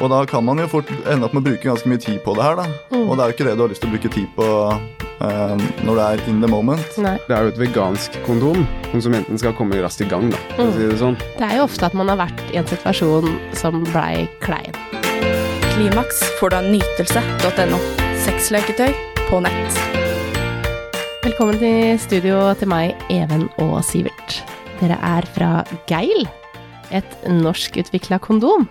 Og da kan man jo fort ende opp med å bruke ganske mye tid på det her, da. Og det er jo ikke det du har lyst til å bruke tid på eh, når det er in the moment. Nei. Det er jo et vegansk kondom. Konsumenten skal komme raskt i gang, da, Mm. si det sånn. Det er jo ofte at man har vært i en situasjon som blei klein. Klimaks får du av nytelse.no. Sexleketøy på nett. Velkommen til studio til meg, Even og Sivert. Dere er fra Geil, et norskutvikla kondom.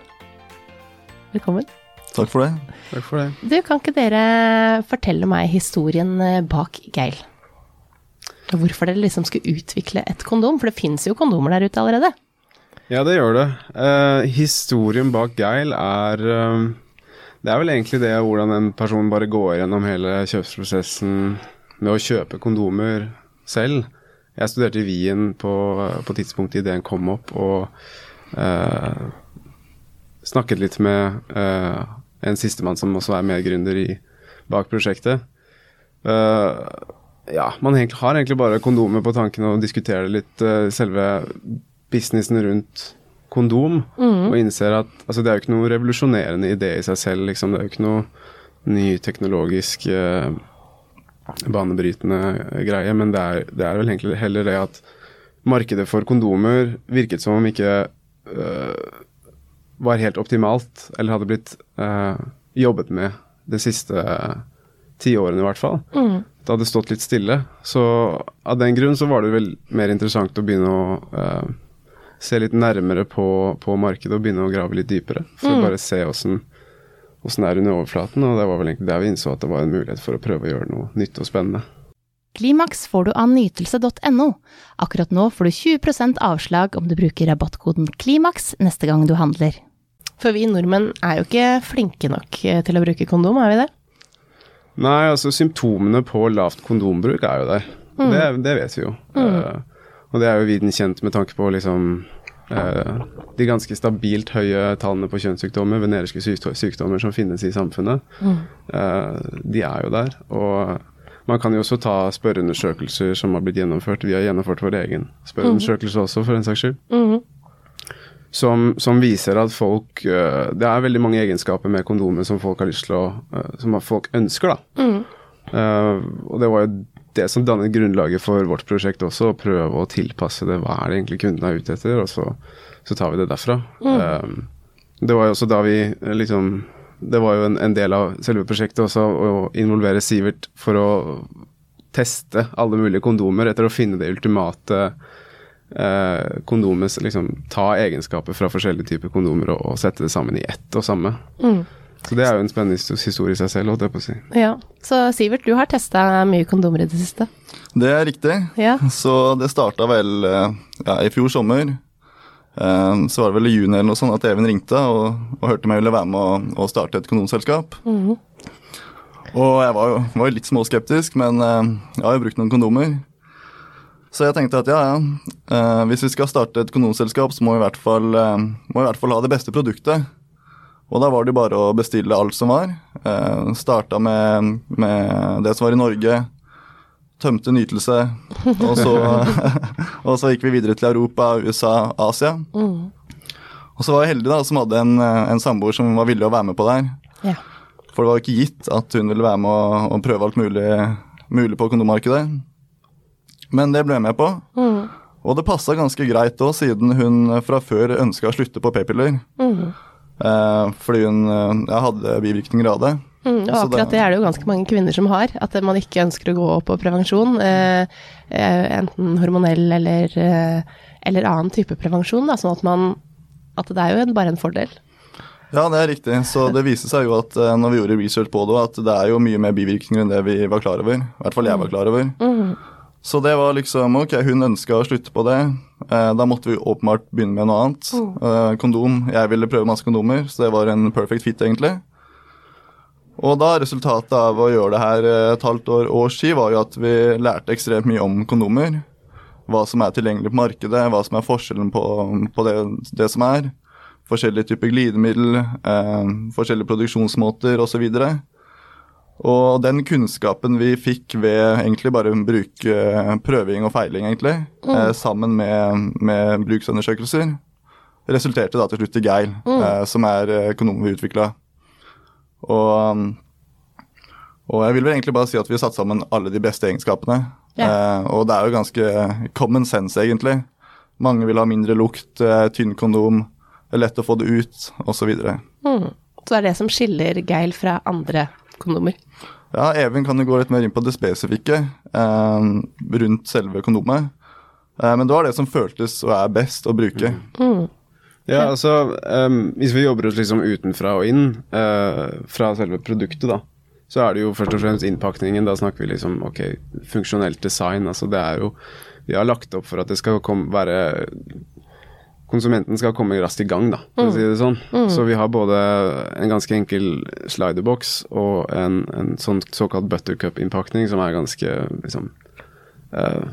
Velkommen. Takk for det. Takk for det. Du, kan ikke dere fortelle meg historien eh, bak Geil? Hvorfor dere liksom skulle utvikle et kondom? For det fins jo kondomer der ute allerede. Ja, det gjør det. Eh, historien bak Geil er eh, Det er vel egentlig det hvordan en person bare går gjennom hele kjøpsprosessen med å kjøpe kondomer selv. Jeg studerte i Wien på, på tidspunktet ideen kom opp, og eh, snakket litt med uh, en sistemann som også er medgründer i, bak prosjektet. Uh, ja, man har egentlig bare kondomer på tanken og diskuterer litt uh, selve businessen rundt kondom, og innser at altså, det er jo ikke noe revolusjonerende idé i seg selv. Liksom. Det er jo ikke noe ny teknologisk uh, banebrytende greie, men det er, det er vel egentlig heller det at markedet for kondomer virket som om ikke øh, var helt optimalt, eller hadde blitt uh, jobbet med de siste uh, tiårene i hvert fall. Det hadde stått litt stille. Så av den grunn så var det vel mer interessant å begynne å uh, se litt nærmere på, på markedet og begynne å grave litt dypere. For å bare se åssen åssen det er under overflaten, og det var vel egentlig der vi innså at det var en mulighet for å prøve å gjøre noe nytt og spennende. Klimaks får du av nytelse.no. Akkurat nå får du 20% avslag om du bruker rabattkoden KLIMAKS neste gang du handler. For vi nordmenn er jo ikke flinke nok eh, til å bruke kondom, er vi det? Nei, altså symptomene på lavt kondombruk er jo der. Det, det vet vi jo. Eh, og det er jo viden kjent med tanke på liksom uh, de ganske stabilt høye tallene på kjønnssykdommer, veneriske sykdommer som finnes i samfunnet. Eh, de er jo der. Og man kan jo også ta spørreundersøkelser som har blitt gjennomført. Vi har gjennomført vår egen spørreundersøkelse også, for en saks skyld. Som, som viser at folk eh, Det er veldig mange egenskaper med kondomet som folk har lyst til å eh, Som folk ønsker, da. Eh, og det var jo det som dannet grunnlaget for vårt prosjekt også, å prøve å tilpasse det. Hva er det egentlig kunden er ute etter? Og så, så tar vi det derfra. Eh, det var jo også da vi liksom Det var jo en, en del av selve prosjektet også å involvere Sivert for å teste alle mulige kondomer etter å finne det ultimate eh, kondomet liksom ta egenskaper fra forskjellige typer kondomer og, og sette det sammen i ett og samme. Så det er jo en spennende historie i seg selv, holdt jeg på å si. Ja. Så Sivert, du har testa mye kondomer i det siste. Det er riktig. Ja. Så det starta vel eh, ja, i fjor sommer. Eh, Så var det vel i juni eller noe sånt at Even ringte og, og hørte meg ville være med å, starte et kondomselskap. Og jeg var jo, var litt småskeptisk, men eh, jeg har jo brukt noen kondomer. Så jeg tenkte at ja, ja, eh, hvis vi skal starte et kondomselskap, så må vi i hvert fall, eh, må vi i hvert fall ha det beste produktet. Og da var det bare å bestille alt som var. Eh, starta med, med det som var i Norge. Tømte nytelse. Og så, og så gikk vi videre til Europa, USA, Asia. Og så var jeg heldig da, som hadde en, en samboer som var villig å være med på det her. Ja. For det var jo ikke gitt at hun ville være med og, og prøve alt mulig, mulig på kondommarkedet. Men det ble jeg med på. Og det passa ganske greit òg, siden hun fra før ønska å slutte på p-piller. Eh, fordi hun eh, ja, hadde bivirkninger av det. Mm, og akkurat det er det jo ganske mange kvinner som har, at man ikke ønsker å gå på prevensjon. Eh, eh, enten hormonell eller, eh, eller annen type prevensjon, da, sånn at man At det er jo en, bare en fordel. Ja, det er riktig. Så det viste seg jo at eh, når vi gjorde research på det, at det er jo mye mer bivirkninger enn det vi var klar over. I hvert fall jeg var klar over. Så det var liksom Ok, hun ønska å slutte på det. Eh, da måtte vi åpenbart begynne med noe annet. Eh, kondom. Jeg ville prøve masse kondomer, så det var en perfect fit, egentlig. Og da resultatet av å gjøre det her eh, et halvt år års tid, var jo at vi lærte ekstremt mye om kondomer. Hva som er tilgjengelig på markedet, hva som er forskjellen på, på det, det som er. Forskjellige typer glidemiddel, eh, forskjellige produksjonsmåter osv. Og den kunnskapen vi fikk ved egentlig bare å bruke eh, prøving og feiling, egentlig, eh, sammen med, med bruksundersøkelser, resulterte da til slutt i Geil, eh, som er økonomen kondomen vi utvikla. Og, og jeg vil vel egentlig bare si at vi har satt sammen alle de beste egenskapene. Eh, og det er jo ganske common sense, egentlig. Mange vil ha mindre lukt, eh, tynn kondom, lett å få det ut, osv. Mm. Så det er det som skiller Geil fra andre kondomer. Ja, Even kan jo gå litt mer inn på det spesifikke eh, rundt selve kondomet. Eh, men det var det som føltes og er best å bruke. Ja, altså um, Hvis vi jobber oss liksom utenfra og inn, uh, fra selve produktet, da, så er det jo først og fremst innpakningen. Da snakker vi liksom ok, funksjonelt design. altså det er jo Vi har lagt opp for at det skal komme, være Konsumenten skal komme raskt i gang, da, for å si det sånn. Så vi har både en ganske enkel sliderbox og en, en sånn såkalt buttercup-innpakning som er ganske liksom uh,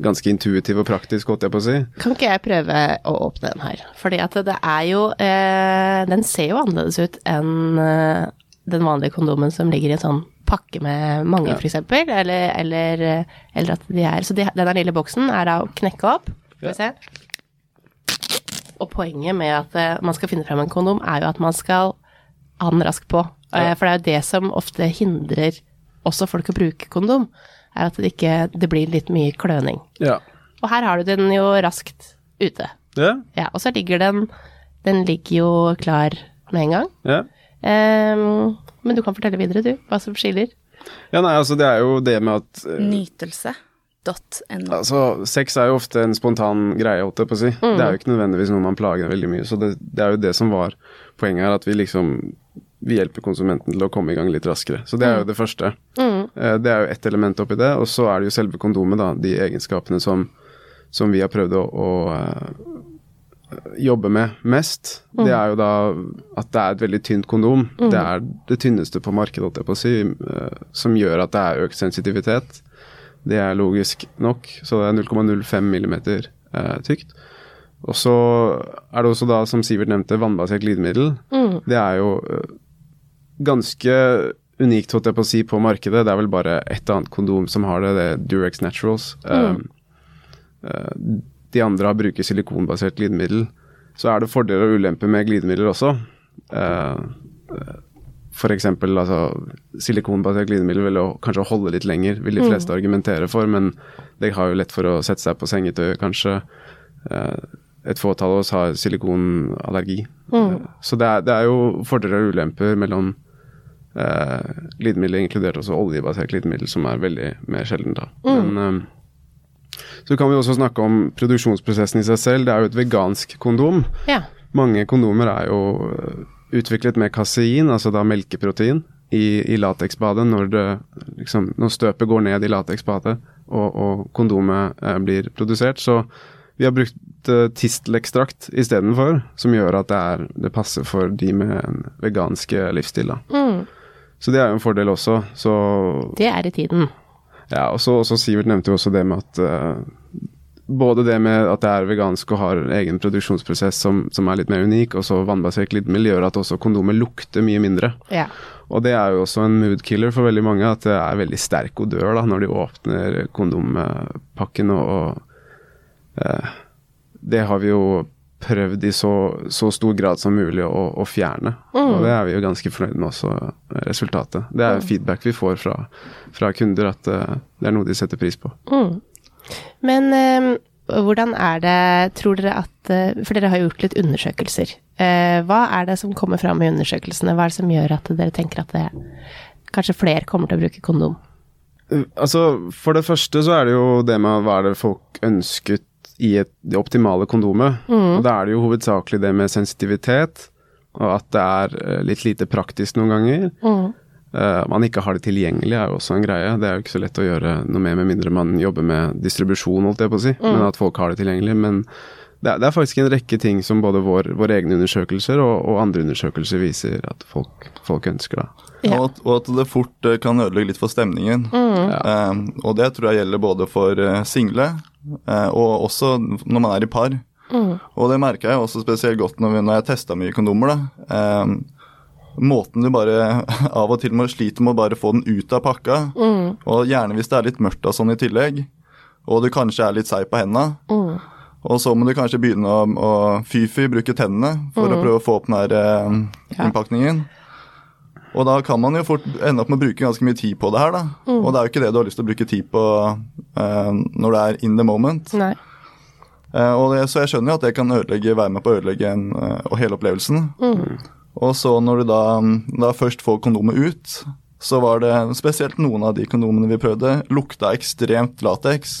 Ganske intuitiv og praktisk, holdt jeg på å si. Kan ikke jeg prøve å åpne den her? Fordi at det er jo eh, Den ser jo annerledes ut enn eh, den vanlige kondomen som ligger i en sånn pakke med mange, Ja. eksempel. Eller, eller, eller at de er Så de, denne lille boksen er da å knekke opp. Skal vi se. Og poenget med at eh, man skal finne frem en kondom, er jo at man skal ha den raskt på. Eh, Ja. For det er jo det som ofte hindrer også folk å bruke kondom, er at det ikke det blir litt mye kløning. Ja. Og her har du den jo raskt ute. Ja, Ja, og så ligger den Den ligger jo klar med en gang. ja. Um, men du kan fortelle videre, du, hva som skiller. ja nei, altså det er jo det med at eh, Nytelse.no. Altså, sex er jo ofte en spontan greie, holdt jeg på å si. Det er jo ikke nødvendigvis noe man plager veldig mye. Så det, det er jo det som var poenget her, at vi liksom vi hjelper konsumenten til å komme i gang litt raskere. Så det er jo det første. Mm. Det er jo ett element oppi det, og så er det jo selve kondomet, da. De egenskapene som, som vi har prøvd å, å eh, jobbe med mest. Det er jo da at det er et veldig tynt kondom. Det er det tynneste på markedet, holdt jeg på å si, eh, som gjør at det er økt sensitivitet. Det er logisk nok, så det er 0,05 millimeter eh, tykt. Og så er det også da, som Sivert nevnte, vannbasert glidemiddel. Det er jo eh, ganske unikt, holdt jeg på å si, på markedet. Det er vel bare ett annet kondom som har det, det er Durex Naturals. Um, eh, de andre har bruker silikonbasert glidemiddel. Så er det fordeler og ulemper med glidemidler også. Uh, eksempel, altså, silikonbasert glidemiddel vil jo kanskje holde litt lenger, vil de fleste argumentere for, men det har jo lett for å sette seg på sengetøy, kanskje. Eh, et fåtall av oss har silikonallergi. Mm. så det er, det er jo fordeler og ulemper mellom eh, glidemiddel, inkludert også oljebasert glidemiddel, som er veldig mer sjeldent. da. Men eh, så kan vi også snakke om produksjonsprosessen i seg selv. Det er jo et vegansk kondom. Ja. Mange kondomer er jo øh, utviklet med kasein, altså da melkeprotein, i, i lateksbadet når, liksom, når støpet går ned i lateksbadet og, og kondomet eh, blir produsert. Så vi har brukt eh, tistelekstrakt istedenfor, som gjør at det, er, det passer for de med en vegansk eh, livsstil. Da. Så det er jo en fordel også. Så Det er i tiden. ja, og så Sivert nevnte jo også det med at eh, både det med at det er vegansk og har egen produksjonsprosess som, som er litt mer unik, og så vannbasert glidemiddel gjør at også kondomer lukter mye mindre. Ja. Og det er jo også en mood killer for veldig mange, at det er veldig sterk odør da, når de åpner kondompakken. Og, og eh, det har vi jo prøvd i så, så stor grad som mulig å, å fjerne. Og det er vi jo ganske fornøyd med også, eh, resultatet. Det er jo feedback vi får fra, fra kunder, at eh, det er noe de setter pris på. Men eh, hvordan er det, tror dere at eh, For dere har jo gjort litt undersøkelser. Eh, hva er det som kommer fram i undersøkelsene? Hva er det som gjør at dere tenker at det, kanskje flere kommer til å bruke kondom? Uh, Altså, For det første så er det jo det med hva er det folk ønsket i et, det optimale kondomet. Og Da er det jo hovedsakelig det med sensitivitet, og at det er eh, litt lite praktisk noen ganger. Eh, man ikke har det tilgjengelig er jo også en greie. Det er jo ikke så lett å gjøre noe med med mindre man jobber med distribusjon, holdt jeg på å si. Men at folk har det tilgjengelig. Men det er, det er faktisk en rekke ting som både vår, våre egne undersøkelser og, og andre undersøkelser viser at folk, folk ønsker. da. Ja. Og, at- og at det fort eh, kan ødelegge litt for stemningen. Eh, og det tror jeg gjelder både for eh, single uh, og også når man er i par. Og det merka jeg også spesielt godt når, vi, når jeg testa mye kondomer. da. Eh, måten du bare av og til må sliter med å bare få den ut av pakka, og gjerne hvis det er litt mørkt og sånn i tillegg, og du kanskje er litt seig på henda, Og så må du kanskje begynne å, å fy-fy, bruke tennene for å prøve å få opp den der eh, Ja. innpakningen. Og da kan man jo fort ende opp med å bruke ganske mye tid på det her, da. Og det er jo ikke det du har lyst til å bruke tid på eh, når det er in the moment. Nei. Eh, og det, så jeg skjønner jo at det kan ødelegge, være med på å ødelegge en, eh, og hele opplevelsen. Og så når du da, da først får kondomet ut, så var det spesielt noen av de kondomene vi prøvde, lukta ekstremt lateks.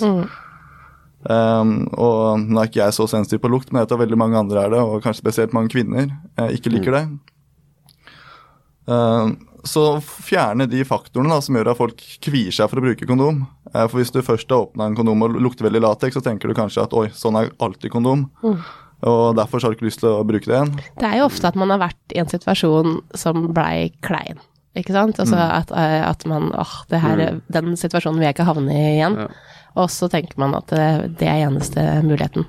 Um, og nå er ikke jeg så sensitiv på lukt, men jeg vet at veldig mange andre er det, og kanskje spesielt mange kvinner eh, ikke liker det. Um, så fjerne de faktorene da, som gjør at folk kvier seg for å bruke kondom. Eh, for hvis du først har åpna en kondom og lukter veldig lateks, så tenker du kanskje at oi, sånn er alltid kondom. Og derfor så har du ikke lyst til å bruke det igjen. Det er jo ofte at man har vært i en situasjon som blei klein. Ikke sant? Altså at, eh, at man åh, det her, den situasjonen vil jeg ikke havne i igjen. Ja. Og så tenker man at det, det er eneste muligheten.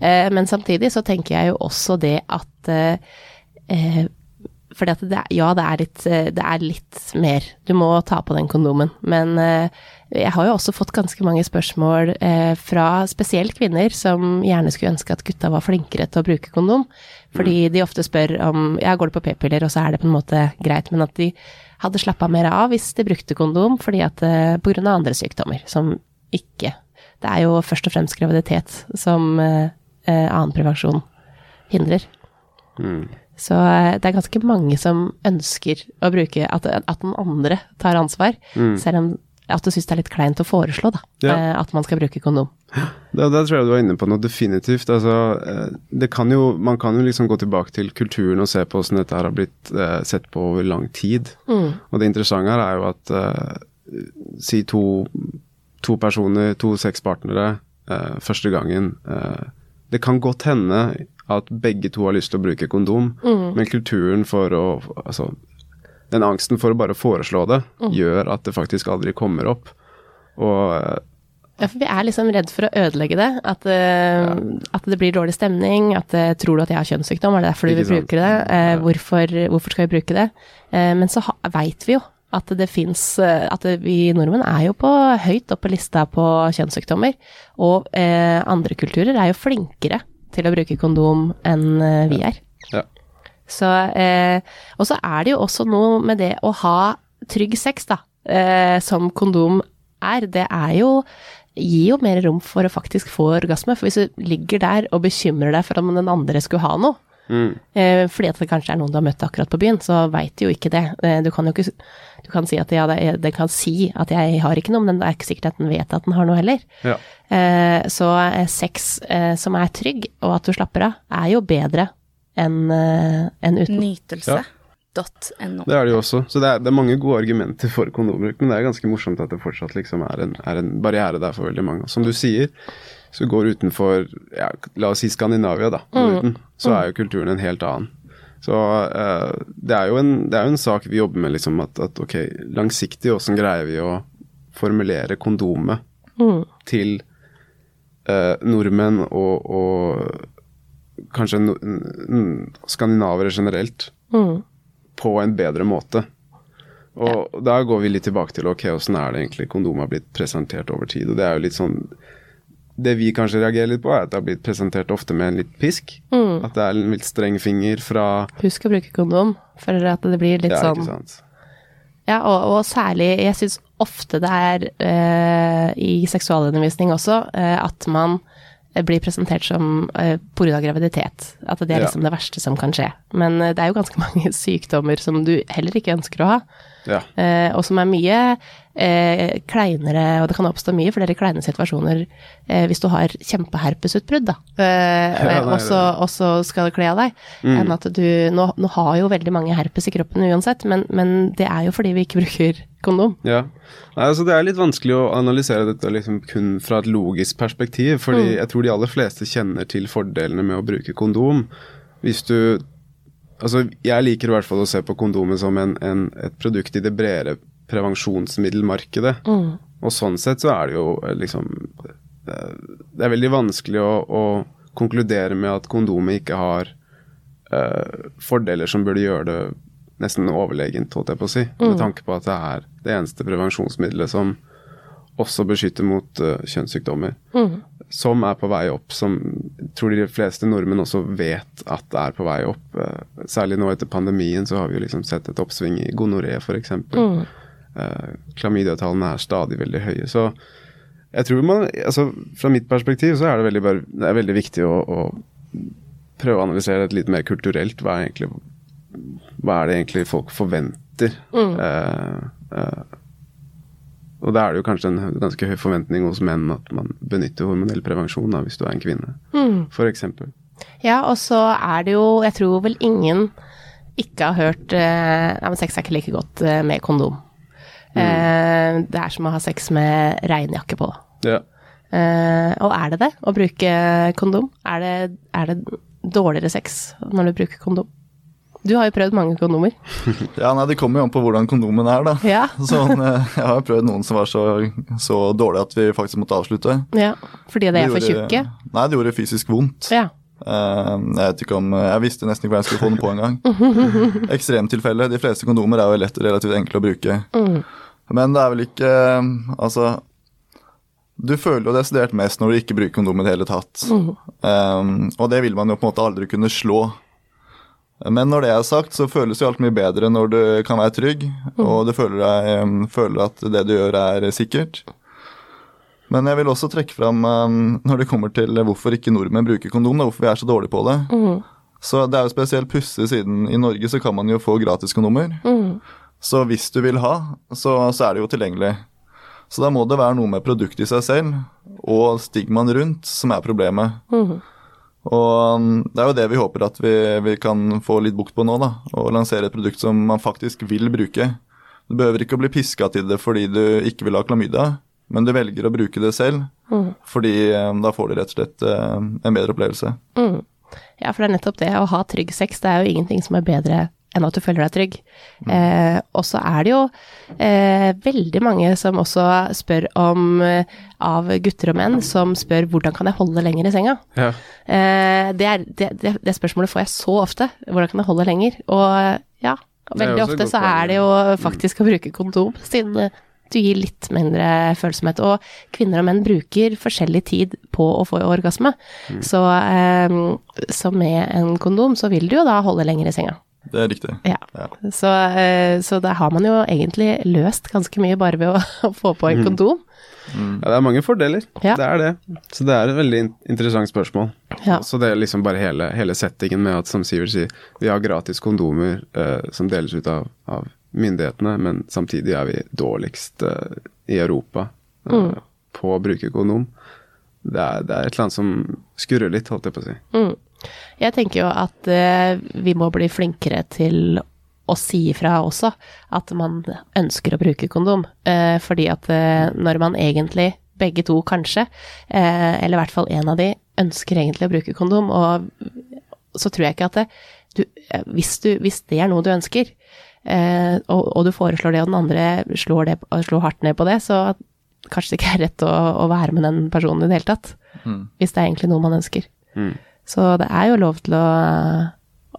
Eh, men samtidig så tenker jeg jo også det at eh, eh, fordi at det, ja, det er, litt, eh, det er litt mer. Du må ta på den kondomen. Men eh, jeg har jo også fått ganske mange spørsmål eh, fra spesielt kvinner som gjerne skulle ønske at gutta var flinkere til å bruke kondom. Fordi de ofte spør om ja, går det på p-piller, og så er det på en måte greit. Men at de hadde slappa mer av hvis de brukte kondom fordi at eh, av andre sykdommer som ikke Det er jo først og fremst graviditet som eh, eh, annen prevensjon hindrer. Så eh, det er ganske mange som ønsker å bruke at, at den andre tar ansvar, selv om at du syns det er litt kleint å foreslå da, Ja. eh, at man skal bruke kondom. Da, der tror jeg du var inne på noe definitivt. Altså, eh, det kan jo, man kan jo liksom gå tilbake til kulturen og se på hvordan dette her har blitt eh, sett på over lang tid. Og det interessante her er jo at eh, si to, to personer, to sexpartnere, eh, første gangen eh, Det kan godt hende at begge to har lyst til å bruke kondom, men kulturen for å Altså, den angsten for å bare foreslå det gjør at det faktisk aldri kommer opp. Og eh, Ja, for vi er liksom redd for å ødelegge det. At, eh, at det blir dårlig stemning. At uh, tror du at jeg har kjønnssykdom, er det derfor du vil bruke det? Eh, hvorfor, hvorfor skal vi bruke det? Men så veit vi jo at det fins At det, vi nordmenn er jo på høyt oppe på lista på kjønnssykdommer. Og andre kulturer er jo flinkere til å bruke kondom enn vi er. ja. Så, eh, og så er det jo også noe med det å ha trygg sex, da, eh, som kondom er. Det er jo gir jo mer rom for å faktisk få orgasme. For hvis du ligger der og bekymrer deg for om den andre skulle ha noe, eh, fordi at det kanskje er noen du har møtt akkurat på byen, så veit du jo ikke det. Eh, du kan jo ikke Du kan si at ja, den kan si at jeg har ikke noe, men det er ikke sikkert at den vet at den har noe heller. ja. Eh, så sex som er trygg, og at du slapper av, er jo bedre enn en uten. Nytelse. Ja. Nytelse.no. Det er det jo også. Så det er, det er mange gode argumenter for kondombruk, men det er ganske morsomt at det fortsatt liksom er en, er en barriere der for veldig mange. Som du sier, så går utenfor ja, la oss si Skandinavia, da, Norden, så er jo kulturen en helt annen. Så uh, det, er jo en, det er jo en sak vi jobber med, liksom at, at ok, langsiktig, åssen greier vi å formulere kondomet til uh, nordmenn og, og kanskje skandinavere generelt på en bedre måte. Og da går vi litt tilbake til ok, åssen er det egentlig kondom har blitt presentert over tid. Og det er jo litt sånn Det vi kanskje reagerer litt på, er at det har blitt presentert ofte med en litt pisk. At det er en litt streng finger fra Husk å bruke kondom, for at det blir litt Ja, sånn. Ja, og, og særlig, jeg syns ofte det er eh, i seksualundervisning også, eh, at man blir presentert som uh, pga. graviditet. At det er Ja. liksom det verste som kan skje. Men uh, det er jo ganske mange sykdommer som du heller ikke ønsker å ha. Ja. uh, og som er mye eh, kleinere, og det kan oppstå mye flere kleine situasjoner eh, hvis du har kjempeherpesutbrudd, da. Eh, Ja, og så- skal du kle av deg. Enn at du nå, nå har jo veldig mange herpes i kroppen uansett, men, men det er jo fordi vi ikke bruker kondom. Ja. Nei, altså Det er litt vanskelig å analysere dette liksom kun fra et logisk perspektiv, fordi jeg tror de aller fleste kjenner til fordelene med å bruke kondom. Hvis du Altså, jeg liker i hvert fall å se på kondomet som en, en, et produkt i det bredere prevensjonsmiddelmarkedet. Og sånn sett så er det jo eh, liksom eh, Det er veldig vanskelig å, å konkludere med at kondomet ikke har uh, fordeler som burde gjøre det nesten overlegent, holdt jeg på å si. Med tanke på at det er det eneste prevensjonsmiddelet som også beskytter mot uh, kjønnssykdommer. Mm. Som er på vei opp, som tror de fleste nordmenn også vet at det er på vei opp. Uh, særlig nå etter pandemien så har vi jo liksom sett et oppsving i gonoré f.eks. Mm. Uh, Klamydiatallene er stadig veldig høye. Så jeg tror man altså Fra mitt perspektiv så er det veldig, bare, det er veldig viktig å, å prøve å analysere det litt mer kulturelt. Hva er, egentlig, hva er det egentlig folk forventer? Mm. Eh, eh, og da er det jo kanskje en ganske høy forventning hos menn at man benytter hormonell prevensjon da, hvis du er en kvinne, mm. f.eks. Ja, og så er det jo Jeg tror vel ingen ikke har hørt eh, Ja, men sex er ikke like godt eh, med kondom. Mm. Eh, det er som å ha sex med regnjakke på. Ja. Eh, og er det det å bruke kondom? Er det, er det dårligere sex når du bruker kondom? Du har jo prøvd mange kondomer. ja, nei, Det kommer jo an på hvordan kondomen er, da. Ja. sånn, jeg har prøvd noen som var så, så dårlige at vi faktisk måtte avslutte. Ja, Fordi de er for tjukke? Nei, det gjorde fysisk vondt. Ja. Uh, jeg vet ikke om, jeg visste nesten ikke hva jeg skulle få den på engang. Ekstremtilfelle. De fleste kondomer er jo lett og relativt enkle å bruke. Mm. Men det er vel ikke Altså Du føler jo desidert mest når du ikke bruker kondom i det hele tatt. Um, og det vil man jo på en måte aldri kunne slå. Men når det er sagt, så føles jo alt mye bedre når du kan være trygg, mm. og du føler, deg, føler, at det du gjør er sikkert. Men jeg vil også trekke fram når det kommer til hvorfor ikke nordmenn bruker kondom, da, hvorfor vi er så dårlige på det. Mm. Så det er jo spesielt pussig, siden i Norge så kan man jo få gratiskondomer. Mm. Så hvis du vil ha, så, så, er det jo tilgjengelig. Så da må det være noe med produktet i seg selv og stigmaen rundt som er problemet. Mm. Og um, det er jo det vi håper at vi, vi, kan få litt bukt på nå, da. Og lansere et produkt som man faktisk vil bruke. Du behøver ikke å bli piska til det fordi du ikke vil ha klamydia, men du velger å bruke det selv. Mm. Fordi um, da får du rett og slett uh, en bedre opplevelse. Mm. Ja, for det er nettopp det. Å ha trygg sex, det er jo ingenting som er bedre enn at du føler deg trygg. Mm. Eh, og så er det jo eh, veldig mange som også spør om eh, av gutter og menn som spør hvordan kan jeg holde lenger i senga. Ja. Eh, det, er, det, det, det, spørsmålet får jeg så ofte. Hvordan kan jeg holde lenger? Og ja, veldig ofte så er det jo faktisk å bruke kondom, siden du gir litt mindre følsomhet. Og kvinner og menn bruker forskjellig tid på å få orgasme. Mm. Så, eh, så med en kondom så vil du jo da holde lenger i senga. Det er riktig. Ja. ja. Så, eh, så da har man jo egentlig løst ganske mye bare ved å få på en mm. kondom. Mm. Ja, det er mange fordeler. Ja. Det er det. Så det er et veldig interessant spørsmål. Ja. Så det er liksom bare hele, hele settingen med at, som Sivert sier, vi har gratis kondomer eh, som deles ut av, av, myndighetene, men samtidig er vi dårligst uh, i Europa uh, mm. på å bruke kondom. Det er, det er, et eller annet som skurrer litt, holdt jeg på å si. Mm. Jeg tenker jo at uh, vi må bli flinkere til å si ifra også at man ønsker å bruke kondom. Fordi at når man egentlig, begge to kanskje, eller i hvert fall en av de, ønsker egentlig å bruke kondom, og så tror jeg ikke at det, du, hvis, du, hvis, det er noe du ønsker, eh, og, og, du foreslår det, og den andre slår, det, slår hardt ned på det, så kanskje det ikke er rett å, å være med den personen i det hele tatt. Mm. Hvis det er egentlig noe man ønsker. Mm. Så det er jo lov til å,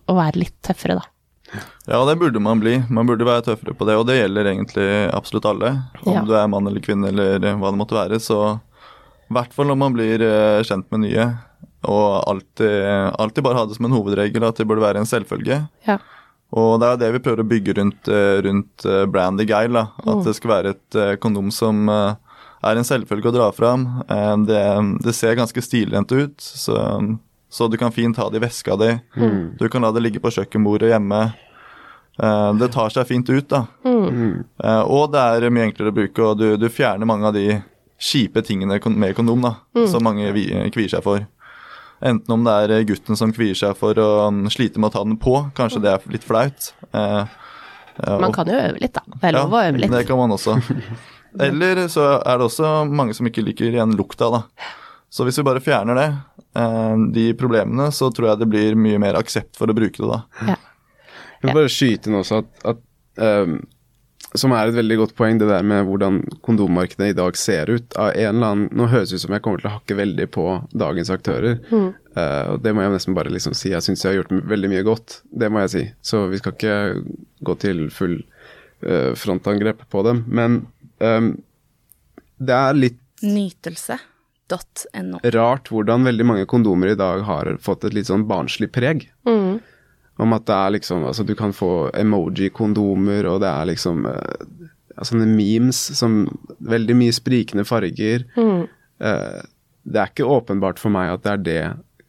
å være litt tøffere, da. Ja, det burde man bli. Man burde være tøffere på det, og det gjelder egentlig absolutt alle. Om ja. du er mann eller kvinne eller hva det måtte være. Så i hvert fall når man blir eh, kjent med nye, og alltid, alltid bare ha det som en hovedregel at det burde være en selvfølge. Ja. Og det er jo det vi prøver å bygge rundt, eh, rundt eh, Brandy Guile. At mm. det skal være et kondom som er en selvfølge å dra fram. Det, det ser ganske stilrent ut. så så du kan fint ha det i veska di. Mm. Du kan la det ligge på kjøkkenbordet hjemme. Det tar seg fint ut, da. Mm. Uh, og det er mye enklere å bruke, og du, du fjerner mange av de kjipe tingene med kondom da, mm. som mange kvier seg for. Enten om det er gutten som kvier seg for å um, slite med å ta den på, kanskje det er litt flaut. Uh, man kan jo øve litt, da. Det er lov ja, å øve litt. Det kan man også. Eller så er det også mange som ikke liker igjen lukta, da. Så hvis vi bare fjerner det, Eh, de problemene, så tror jeg det blir mye mer aksept for å bruke det da. Ja. Jeg vil bare skyte inn også at, at um, som er et veldig godt poeng, det der med hvordan kondommarkedet i dag ser ut. Av en eller annen, Nå høres det ut som jeg kommer til å hakke veldig på dagens aktører. Mm. Uh, og Det må jeg nesten bare liksom si. Jeg syns jeg har gjort veldig mye godt. Det må jeg si. Så vi skal ikke gå til full uh, frontangrep på dem. Men um, det er litt Nytelse.no. rart hvordan veldig mange kondomer i dag har fått et litt sånn barnslig preg. Mm. Om at det er liksom Altså, du kan få emoji-kondomer, og det er liksom eh, sånne memes som Veldig mye sprikende farger. Mm. Eh, det er ikke åpenbart for meg at det er det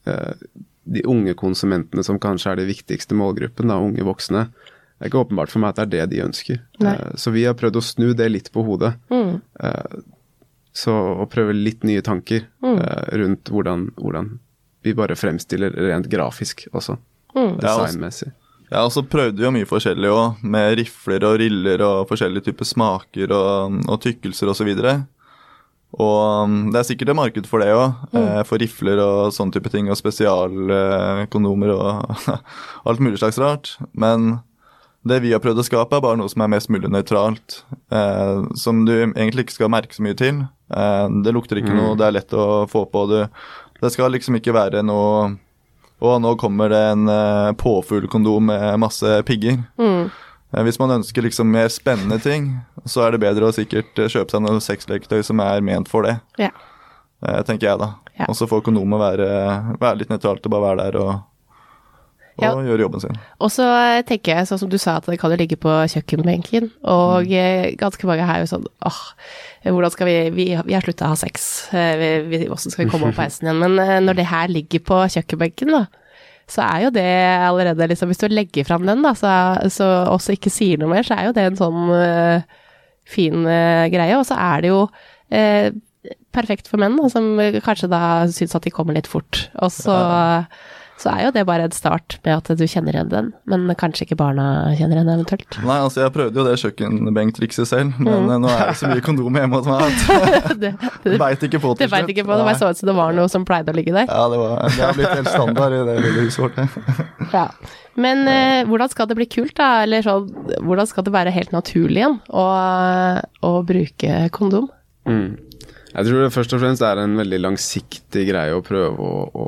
eh, de unge konsumentene som kanskje er de viktigste målgruppen, da, unge voksne. Det er ikke åpenbart for meg at det er det de ønsker. Nei. Så vi har prøvd å snu det litt på hodet. Mm. Så å prøve litt nye tanker Mm. rundt hvordan, hvordan vi bare fremstiller rent grafisk også. Mm. Altså- Designmessig. Ja, og så prøvde vi jo mye forskjellig òg, med rifler og riller og forskjellige typer smaker og, og tykkelser osv. Og, og um, det er sikkert et marked for det òg, mm. for rifler og sånne type ting, og spesialkondomer og alt mulig slags rart. Men det vi har prøvd å skape, er bare noe som er mest mulig nøytralt. Eh, som du egentlig ikke skal merke så mye til. Eh, det lukter ikke noe, det er lett å få på. Du. Det skal liksom ikke være noe og nå kommer det en uh, påfuglkondom med masse pigger. Mm. Eh, hvis man ønsker liksom mer spennende ting, så er det bedre å sikkert eh, kjøpe seg noe sexleketøy som er ment for det. Ja. Eh, tenker jeg, da. Ja. Og så får kondomet være, være litt nøytralt og bare være der og, og Ja. gjøre jobben sin. Og så tenker jeg, sånn som du sa, at det kan jo ligge på kjøkkenbenken. Og mm. ganske mange er jo sånn åh, hvordan skal vi Vi, vi har slutta å ha sex. Eh, Vi, vi, hvordan skal vi komme opp på heisen igjen? Men eh, når det her ligger på kjøkkenbenken, da, så er jo det allerede liksom Hvis du legger fram den, da, så, så også ikke sier noe mer, så er jo det en sånn eh, fin eh, greie. Og så er det jo eh, perfekt for menn, da, som kanskje da syns at de kommer litt fort. Og så så er jo det bare en start med at du kjenner igjen den, men kanskje ikke barna kjenner igjen eventuelt. Nei, altså jeg prøvde jo det kjøkkenbenktrikset selv, men Mm. eh, nå er det så mye kondom hjemme hos meg at det jeg veit ikke på det til veit ikke på, det bare så ut som det var noe som pleide å ligge der. Ja, det, var, det har blitt helt standard i det lille huset vårt. Ja. Men eh, hvordan skal det bli kult, da? Eller sånn, hvordan skal det være helt naturlig igjen å, å bruke kondom? Mm. Jeg tror det først og fremst er en veldig langsiktig greie å prøve å, å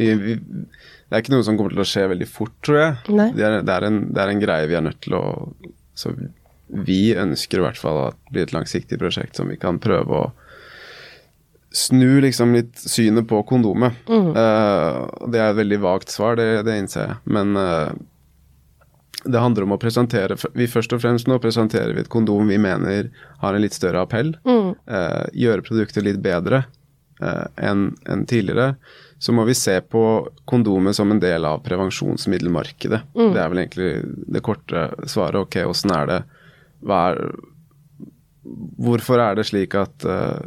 Det er ikke noe som kommer til å skje veldig fort, tror jeg. Det er, det, er en, det er en greie vi er nødt til å Så vi ønsker i hvert fall at det blir et langsiktig prosjekt som vi kan prøve å snu liksom litt synet på kondomet. Eh, det er et veldig vagt svar, det, det innser jeg. Men uh, det handler om å presentere Vi først og fremst nå presenterer vi et kondom vi mener har en litt større appell. eh, gjøre produktet litt bedre enn enn tidligere. Så må vi se på kondomet som en del av prevensjonsmiddelmarkedet. Det er vel egentlig det korte svaret. Ok, åssen er det Hva er Hvorfor er det slik at uh,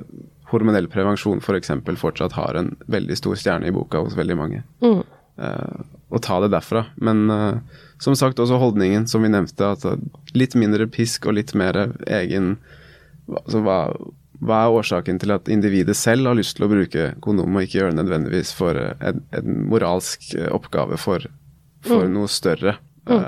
hormonell prevensjon f.eks. For fortsatt har en veldig stor stjerne i boka hos veldig mange? Eh, og ta det derfra. Men uh, som sagt også holdningen, som vi nevnte, at litt mindre pisk og litt mer egen altså, hva, hva er årsaken til at individet selv har lyst til å bruke kondom, og ikke gjøre det nødvendigvis for eh, en, en moralsk eh, oppgave for, for noe større? Mm.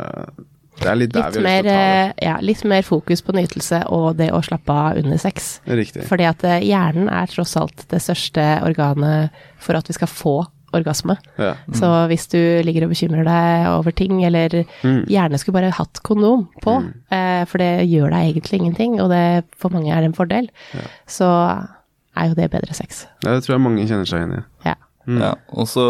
det er litt der Litt vi har lyst til å ta det. eh, ja, litt mer fokus på nytelse og det å slappe av under sex. Riktig. Fordi at eh, hjernen er tross alt det største organet for at vi skal få orgasme. Ja. Så hvis du ligger og bekymrer deg over ting, eller gjerne skulle bare hatt kondom på, eh, for det gjør deg egentlig ingenting, og det for mange er det en fordel, så er jo det bedre sex. Ja, Det tror jeg mange kjenner seg igjen i. Ja. Ja, og så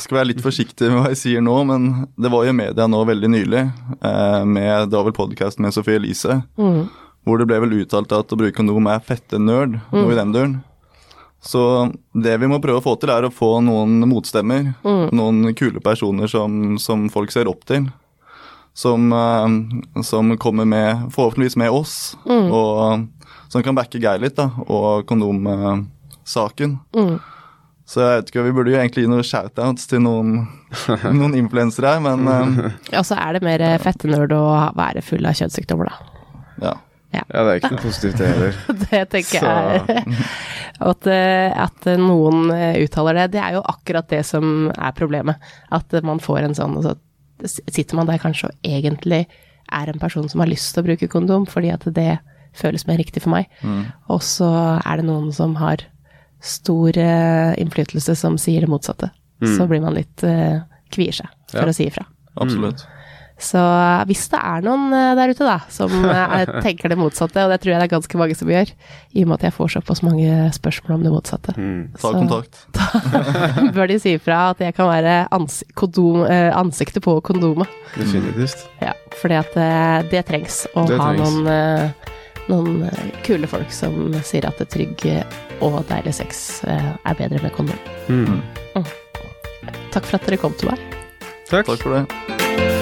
skal jeg være litt forsiktig med hva jeg sier nå, men det var jo media nå veldig nylig, eh, med, det var vel podkasten med Sophie Elise, hvor det ble vel uttalt at å bruke kondom er fette nerd, noe i den duren. Så det vi må prøve å få til, er å få noen motstemmer. Noen kule personer som, som folk ser opp til. Som, eh, som kommer med, forhåpentligvis med oss, og som kan backe Geir litt, da, og kondomsaken. Så jeg vet ikke, vi burde jo egentlig gi noen shoutouts til noen, noen influensere her, men Ja, så er det mer fettenerd å være full av kjønnssykdommer, da. ja. Ja, det er ikke noe positivt, det heller. Det tenker Så- jeg. At, eh, at noen eh, uttaler det, det er jo akkurat det som er problemet. At man får en sånn, og så sitter man der kanskje og egentlig er en person som har lyst til å bruke kondom, fordi at det føles mer riktig for meg. Og så er det noen som har stor eh, innflytelse som sier det motsatte. Så blir man litt uh, kvier seg for Ja. å si ifra. Absolutt. Så hvis det er noen eh, der ute da, som eh, tenker det motsatte, og det tror jeg det er ganske mange som gjør, i og med at jeg får såpass mange spørsmål om det motsatte, Mm. Ta Så- kontakt. bør de si ifra at jeg kan være ans kondom, eh, ansiktet på kondomet. Definitivt. Ja, fordi at eh, det trengs å Det ha trengs. noen, eh, noen eh, kule folk som sier at det trygg og deilig sex eh, er bedre med kondom. Mm. Takk for at dere kom til meg. Takk. Takk for det.